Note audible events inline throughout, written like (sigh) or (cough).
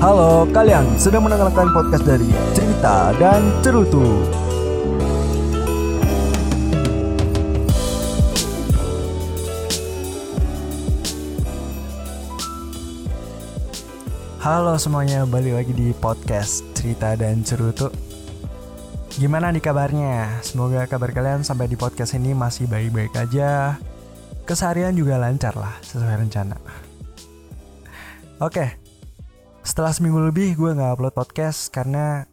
Halo, kalian sedang mendengarkan podcast dari Cerita dan Cerutu. Halo semuanya, balik lagi di podcast Cerita dan Cerutu. Gimana nih kabarnya? Semoga kabar kalian sampai di podcast ini masih baik-baik aja. Keseharian juga lancar lah, sesuai rencana. Oke, setelah seminggu lebih gue gak upload podcast karena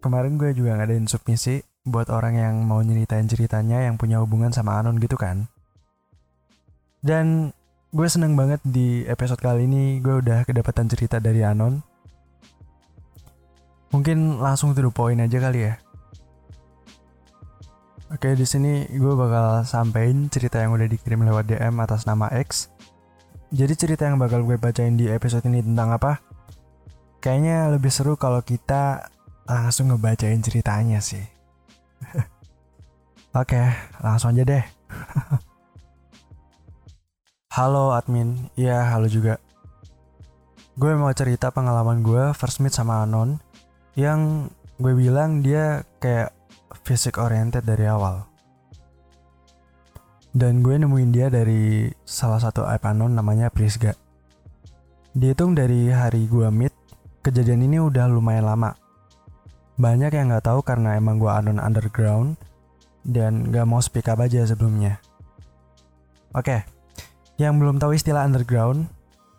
kemarin gue juga ngadain submisi buat orang yang mau nyeritain ceritanya yang punya hubungan sama Anon gitu kan. Dan gue seneng banget di episode kali ini gue udah kedapatan cerita dari Anon. Mungkin langsung to the point aja kali ya. Oke, di sini gue bakal sampein cerita yang udah dikirim lewat DM atas nama X. Jadi cerita yang bakal gue bacain di episode ini tentang apa? Kayaknya lebih seru kalau kita langsung ngebacain ceritanya sih. (laughs) Oke, langsung aja deh. (laughs) halo admin, iya halo juga. Gue mau cerita pengalaman gue first meet sama Anon yang gue bilang dia kayak fisik oriented dari awal. Dan gue nemuin dia dari salah satu app anon namanya Prisga. Dihitung dari hari gue meet, kejadian ini udah lumayan lama. Banyak yang gak tahu karena emang gue anon underground dan gak mau speak up aja sebelumnya. Oke, yang belum tahu istilah underground,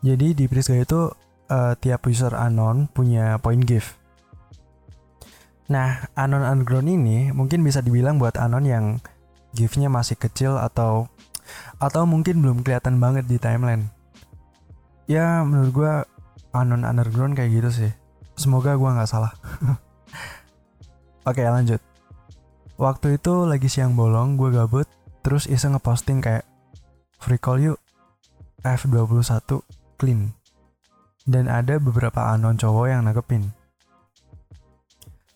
jadi di Prisga itu uh, tiap user anon punya point gift. Nah, Anon Underground ini mungkin bisa dibilang buat Anon yang giftnya masih kecil atau atau mungkin belum kelihatan banget di timeline. Ya, menurut gue Anon Underground kayak gitu sih. Semoga gue nggak salah. (laughs) Oke, lanjut. Waktu itu lagi siang bolong, gue gabut, terus iseng ngeposting kayak free call yuk, F21 clean. Dan ada beberapa anon cowok yang nangkepin.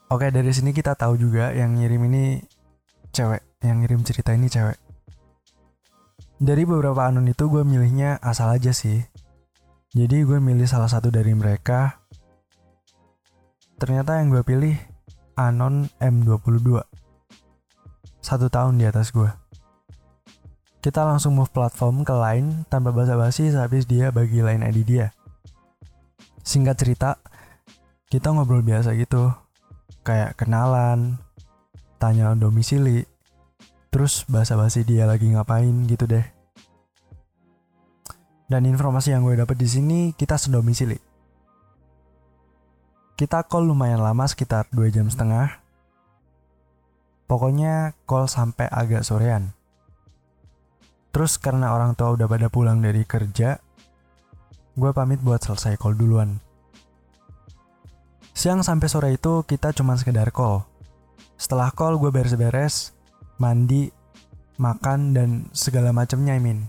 Oke, dari sini kita tahu juga yang ngirim ini cewek, yang ngirim cerita ini cewek. Dari beberapa anon itu gue milihnya asal aja sih. Jadi gue milih salah satu dari mereka. Ternyata yang gue pilih anon M22. Satu tahun di atas gue. Kita langsung move platform ke line tanpa basa-basi sehabis dia bagi line ID dia. Singkat cerita, kita ngobrol biasa gitu kayak kenalan, tanya domisili, terus basa-basi dia lagi ngapain gitu deh. Dan informasi yang gue dapet di sini kita sedomisili. Kita call lumayan lama sekitar 2 jam setengah. Pokoknya call sampai agak sorean. Terus karena orang tua udah pada pulang dari kerja, gue pamit buat selesai call duluan. Siang sampai sore itu kita cuma sekedar call. Setelah call gue beres-beres, mandi, makan, dan segala macamnya I mean.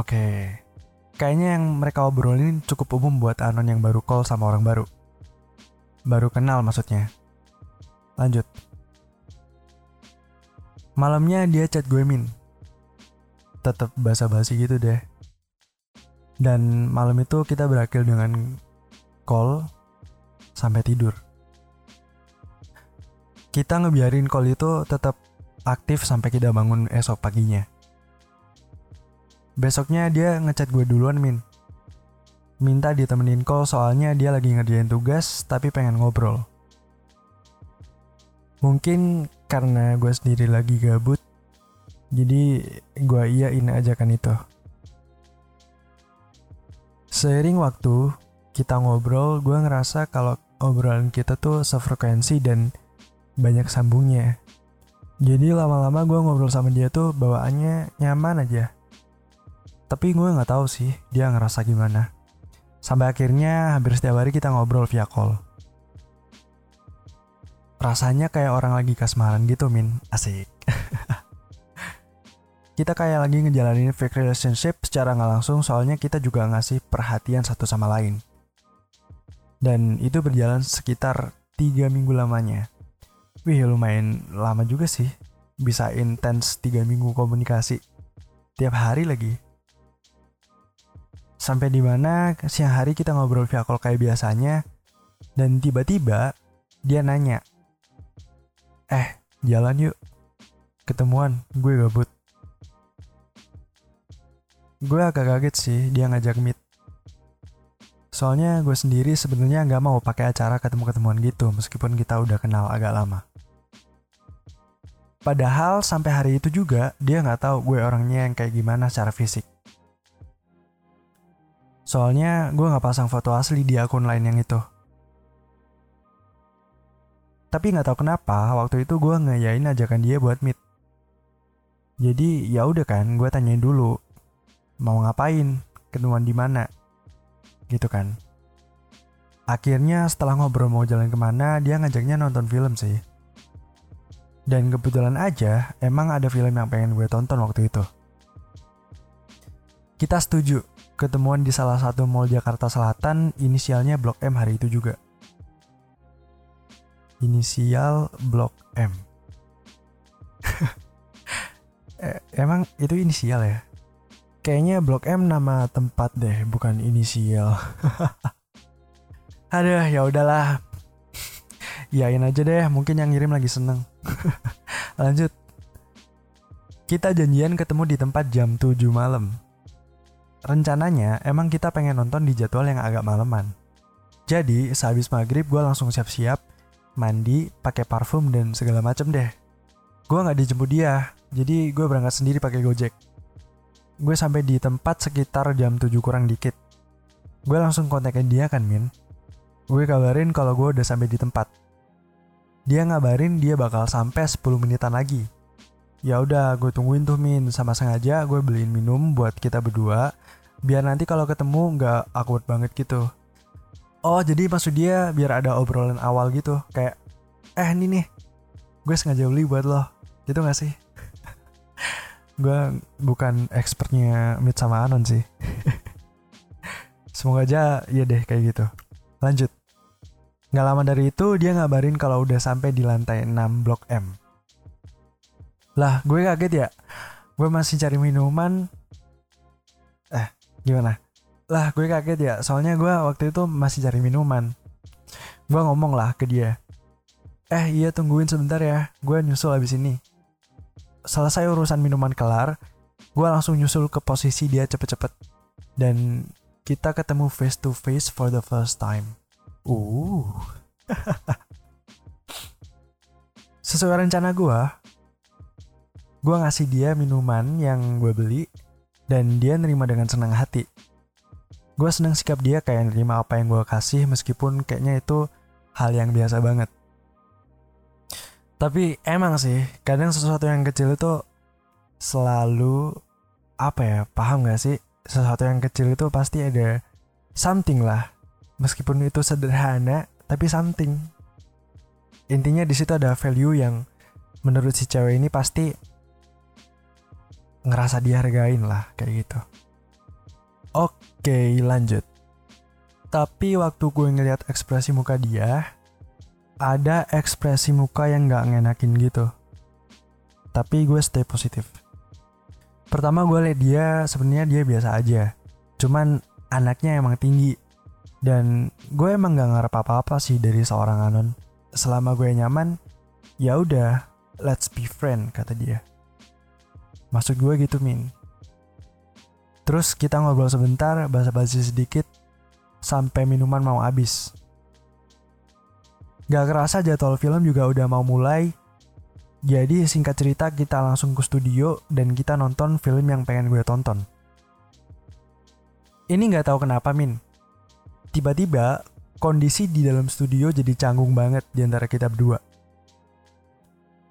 Oke, kayaknya yang mereka obrolin cukup umum buat Anon yang baru call sama orang baru. Baru kenal maksudnya. Lanjut. Malamnya dia chat gue min. Tetap basa-basi gitu deh. Dan malam itu kita berakhir dengan call sampai tidur. Kita ngebiarin call itu tetap aktif sampai kita bangun esok paginya. Besoknya dia ngechat gue duluan min. Minta ditemenin call soalnya dia lagi ngerjain tugas tapi pengen ngobrol. Mungkin karena gue sendiri lagi gabut, jadi gue iyain ajakan itu. Seiring waktu, kita ngobrol, gue ngerasa kalau obrolan kita tuh sefrekuensi dan banyak sambungnya. Jadi lama-lama gue ngobrol sama dia tuh bawaannya nyaman aja. Tapi gue nggak tahu sih dia ngerasa gimana. Sampai akhirnya hampir setiap hari kita ngobrol via call. Rasanya kayak orang lagi kasmaran gitu min, asik. (laughs) kita kayak lagi ngejalanin fake relationship secara nggak langsung soalnya kita juga ngasih perhatian satu sama lain. Dan itu berjalan sekitar tiga minggu lamanya. Wih lumayan lama juga sih. Bisa intens tiga minggu komunikasi. Tiap hari lagi. Sampai di mana siang hari kita ngobrol via call kayak biasanya. Dan tiba-tiba dia nanya, Eh, jalan yuk. Ketemuan, gue gabut. Gue agak kaget sih dia ngajak meet. Soalnya gue sendiri sebenarnya nggak mau pakai acara ketemu-ketemuan gitu meskipun kita udah kenal agak lama. Padahal sampai hari itu juga dia nggak tahu gue orangnya yang kayak gimana secara fisik. Soalnya gue nggak pasang foto asli di akun lain yang itu. Tapi nggak tahu kenapa waktu itu gue ngayain ajakan dia buat meet. Jadi ya udah kan, gue tanyain dulu mau ngapain, ketemuan di mana, gitu kan. Akhirnya setelah ngobrol mau jalan ke mana, dia ngajaknya nonton film sih. Dan kebetulan aja, emang ada film yang pengen gue tonton waktu itu. Kita setuju, ketemuan di salah satu mall Jakarta Selatan, inisialnya Blok M hari itu juga. Inisial Blok M. (laughs) eh, emang itu inisial ya? Kayaknya Blok M nama tempat deh, bukan inisial. (laughs) Aduh, ya udahlah. (laughs) Yain aja deh, mungkin yang ngirim lagi seneng. Lanjut. Kita janjian ketemu di tempat jam 7 malam. Rencananya, emang kita pengen nonton di jadwal yang agak maleman. Jadi, sehabis maghrib gue langsung siap-siap, mandi, pakai parfum dan segala macem deh. Gue nggak dijemput dia, jadi gue berangkat sendiri pakai gojek gue sampai di tempat sekitar jam 7 kurang dikit. Gue langsung kontakin dia kan, Min. Gue kabarin kalau gue udah sampai di tempat. Dia ngabarin dia bakal sampai 10 menitan lagi. Ya udah, gue tungguin tuh Min. Sama sengaja gue beliin minum buat kita berdua, biar nanti kalau ketemu nggak awkward banget gitu. Oh, jadi maksud dia biar ada obrolan awal gitu, kayak, eh ini nih, gue sengaja beli buat lo. Gitu gak sih? (laughs) gue bukan expertnya Mid sama Anon sih. (laughs) Semoga aja ya deh kayak gitu. Lanjut. Gak lama dari itu dia ngabarin kalau udah sampai di lantai 6 Blok M. Lah, gue kaget ya. Gue masih cari minuman. Eh, gimana? Lah, gue kaget ya. Soalnya gue waktu itu masih cari minuman. Gue ngomong lah ke dia. Eh, iya tungguin sebentar ya. Gue nyusul abis ini selesai urusan minuman kelar, gue langsung nyusul ke posisi dia cepet-cepet. Dan kita ketemu face to face for the first time. Uh. (laughs) Sesuai rencana gue, gue ngasih dia minuman yang gue beli, dan dia nerima dengan senang hati. Gue seneng sikap dia kayak nerima apa yang gue kasih meskipun kayaknya itu hal yang biasa banget. Tapi emang sih, kadang sesuatu yang kecil itu selalu apa ya, paham gak sih? Sesuatu yang kecil itu pasti ada something lah. Meskipun itu sederhana, tapi something. Intinya di situ ada value yang menurut si cewek ini pasti ngerasa dihargain lah kayak gitu. Oke, lanjut. Tapi waktu gue ngeliat ekspresi muka dia, ada ekspresi muka yang gak ngenakin gitu. Tapi gue stay positif. Pertama gue liat dia sebenarnya dia biasa aja. Cuman anaknya emang tinggi. Dan gue emang gak ngarep apa-apa sih dari seorang anon. Selama gue nyaman, ya udah, let's be friend kata dia. Maksud gue gitu min. Terus kita ngobrol sebentar, basa-basi sedikit, sampai minuman mau habis. Gak kerasa jadwal film juga udah mau mulai. Jadi singkat cerita kita langsung ke studio dan kita nonton film yang pengen gue tonton. Ini gak tahu kenapa Min. Tiba-tiba kondisi di dalam studio jadi canggung banget di antara kita berdua.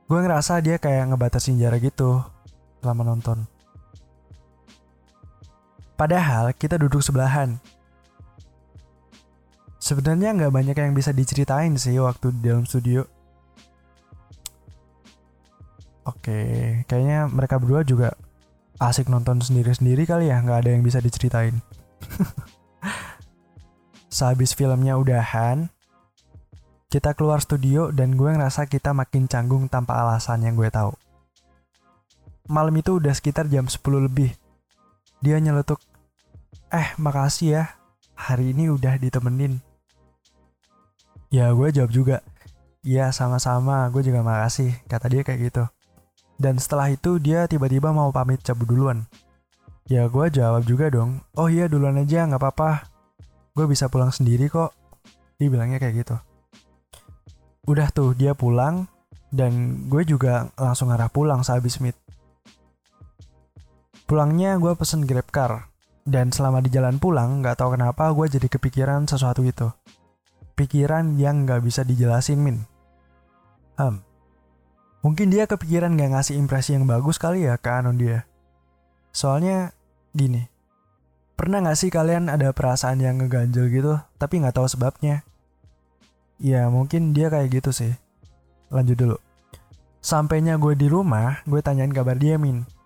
Gue ngerasa dia kayak ngebatasin jarak gitu selama nonton. Padahal kita duduk sebelahan, Sebenarnya nggak banyak yang bisa diceritain sih waktu di dalam studio. Oke, kayaknya mereka berdua juga asik nonton sendiri-sendiri kali ya, nggak ada yang bisa diceritain. (laughs) Sehabis filmnya udahan, kita keluar studio dan gue ngerasa kita makin canggung tanpa alasan yang gue tahu. Malam itu udah sekitar jam 10 lebih. Dia nyeletuk, eh makasih ya, hari ini udah ditemenin. Ya gue jawab juga, Iya sama-sama, gue juga makasih, kata dia kayak gitu. Dan setelah itu dia tiba-tiba mau pamit cabut duluan. Ya gue jawab juga dong, oh iya duluan aja nggak apa-apa. Gue bisa pulang sendiri kok. Dia bilangnya kayak gitu. Udah tuh dia pulang, dan gue juga langsung arah pulang sehabis meet. Pulangnya gue pesen grab car, dan selama di jalan pulang, nggak tahu kenapa gue jadi kepikiran sesuatu itu. Pikiran yang nggak bisa dijelasin, Min. Hmm. Mungkin dia kepikiran nggak ngasih impresi yang bagus kali ya ke Anon dia. Soalnya, gini. Pernah nggak sih kalian ada perasaan yang ngeganjel gitu, tapi nggak tahu sebabnya? Ya mungkin dia kayak gitu sih. Lanjut dulu. Sampainya gue di rumah, gue tanyain kabar dia, Min.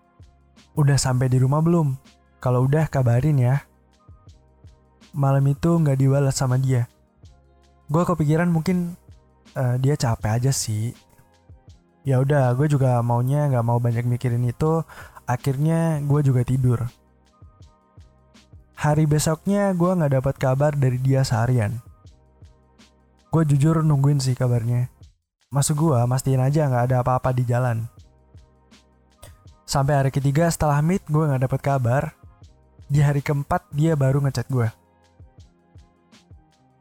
Udah sampai di rumah belum? Kalau udah kabarin ya. Malam itu nggak dibalas sama dia. Gue kepikiran mungkin uh, dia capek aja sih. Ya udah, gue juga maunya nggak mau banyak mikirin itu. Akhirnya gue juga tidur. Hari besoknya gue nggak dapat kabar dari dia seharian. Gue jujur nungguin sih kabarnya. Masuk gue, mastiin aja nggak ada apa-apa di jalan. Sampai hari ketiga setelah meet gue nggak dapat kabar. Di hari keempat dia baru ngechat gue.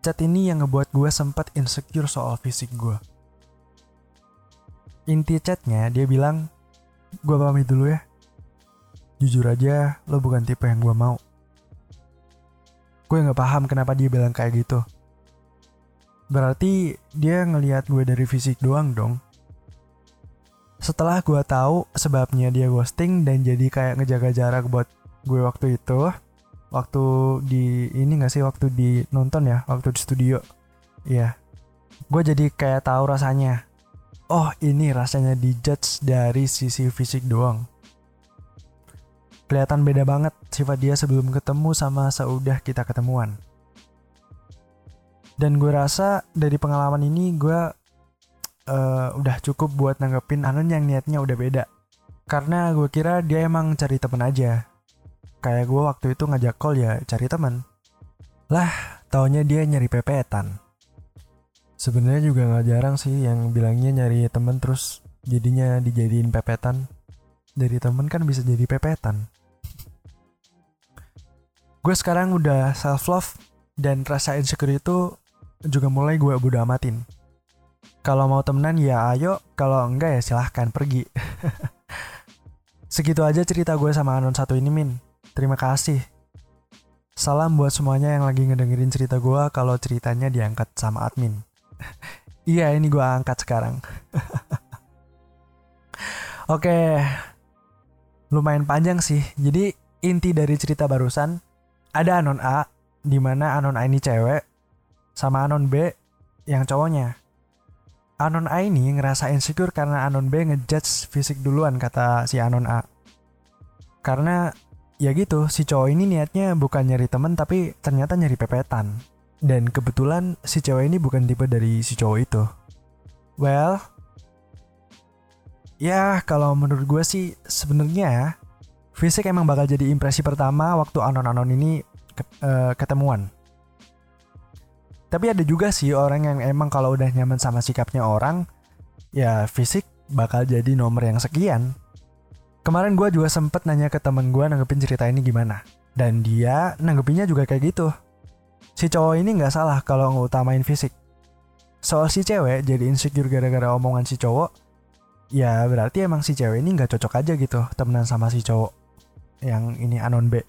Chat ini yang ngebuat gue sempat insecure soal fisik gue. Inti chatnya dia bilang, gue pamit dulu ya. Jujur aja, lo bukan tipe yang gue mau. Gue gak paham kenapa dia bilang kayak gitu. Berarti dia ngelihat gue dari fisik doang dong. Setelah gue tahu sebabnya dia ghosting dan jadi kayak ngejaga jarak buat gue waktu itu, waktu di ini gak sih waktu di nonton ya waktu di studio. Iya. Gue jadi kayak tahu rasanya. Oh ini rasanya dijudge dari sisi fisik doang. Kelihatan beda banget sifat dia sebelum ketemu sama seudah kita ketemuan. Dan gue rasa dari pengalaman ini gue uh, udah cukup buat nanggepin Anon yang niatnya udah beda karena gue kira dia emang cari temen aja Kayak gue waktu itu ngajak call ya cari teman. Lah, taunya dia nyari pepetan. Sebenarnya juga nggak jarang sih yang bilangnya nyari temen terus jadinya dijadiin pepetan. Dari temen kan bisa jadi pepetan. gue sekarang udah self love dan rasa insecure itu juga mulai gue bodo amatin. Kalau mau temenan ya ayo, kalau enggak ya silahkan pergi. (laughs) Segitu aja cerita gue sama Anon satu ini Min. Terima kasih. Salam buat semuanya yang lagi ngedengerin cerita gue kalau ceritanya diangkat sama admin. (laughs) iya, ini gue angkat sekarang. (laughs) Oke, lumayan panjang sih. Jadi inti dari cerita barusan ada anon A, di mana anon A ini cewek, sama anon B yang cowoknya. Anon A ini ngerasa insecure karena anon B ngejudge fisik duluan kata si anon A. Karena ya gitu, si cowok ini niatnya bukan nyari temen tapi ternyata nyari pepetan. Dan kebetulan si cewek ini bukan tipe dari si cowok itu. Well, ya kalau menurut gue sih sebenarnya fisik emang bakal jadi impresi pertama waktu anon-anon ini uh, ketemuan. Tapi ada juga sih orang yang emang kalau udah nyaman sama sikapnya orang, ya fisik bakal jadi nomor yang sekian. Kemarin gue juga sempet nanya ke temen gue nanggepin cerita ini gimana. Dan dia nanggepinnya juga kayak gitu. Si cowok ini gak salah kalau ngutamain fisik. Soal si cewek jadi insecure gara-gara omongan si cowok, ya berarti emang si cewek ini gak cocok aja gitu temenan sama si cowok yang ini anon B.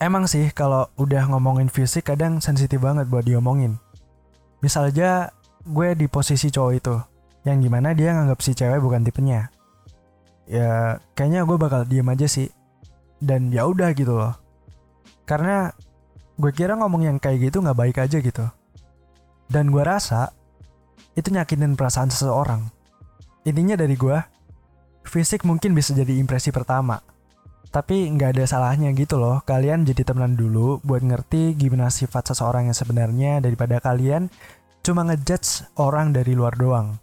Emang sih kalau udah ngomongin fisik kadang sensitif banget buat diomongin. Misal aja gue di posisi cowok itu, yang gimana dia nganggap si cewek bukan tipenya. Ya kayaknya gue bakal diem aja sih. Dan ya udah gitu loh. Karena gue kira ngomong yang kayak gitu nggak baik aja gitu. Dan gue rasa itu nyakitin perasaan seseorang. Intinya dari gue fisik mungkin bisa jadi impresi pertama tapi nggak ada salahnya gitu loh kalian jadi temenan dulu buat ngerti gimana sifat seseorang yang sebenarnya daripada kalian cuma ngejudge orang dari luar doang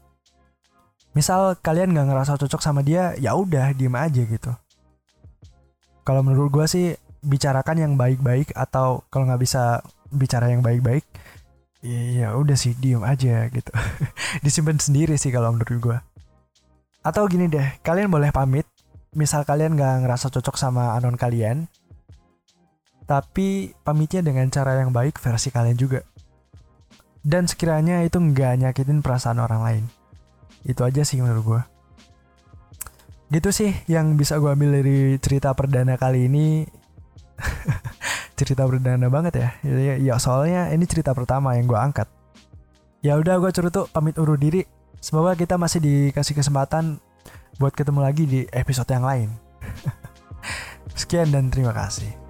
misal kalian nggak ngerasa cocok sama dia ya udah diem aja gitu kalau menurut gue sih bicarakan yang baik-baik atau kalau nggak bisa bicara yang baik-baik Iya udah sih diem aja gitu. (laughs) Disimpan sendiri sih kalau menurut gue. Atau gini deh, kalian boleh pamit. Misal kalian gak ngerasa cocok sama anon kalian, tapi pamitnya dengan cara yang baik versi kalian juga. Dan sekiranya itu nggak nyakitin perasaan orang lain. Itu aja sih menurut gue. Gitu sih yang bisa gue ambil dari cerita perdana kali ini. (laughs) cerita perdana banget ya. ya. Ya soalnya ini cerita pertama yang gue angkat. Ya udah gue tuh pamit urut diri. Semoga kita masih dikasih kesempatan buat ketemu lagi di episode yang lain. (laughs) Sekian dan terima kasih.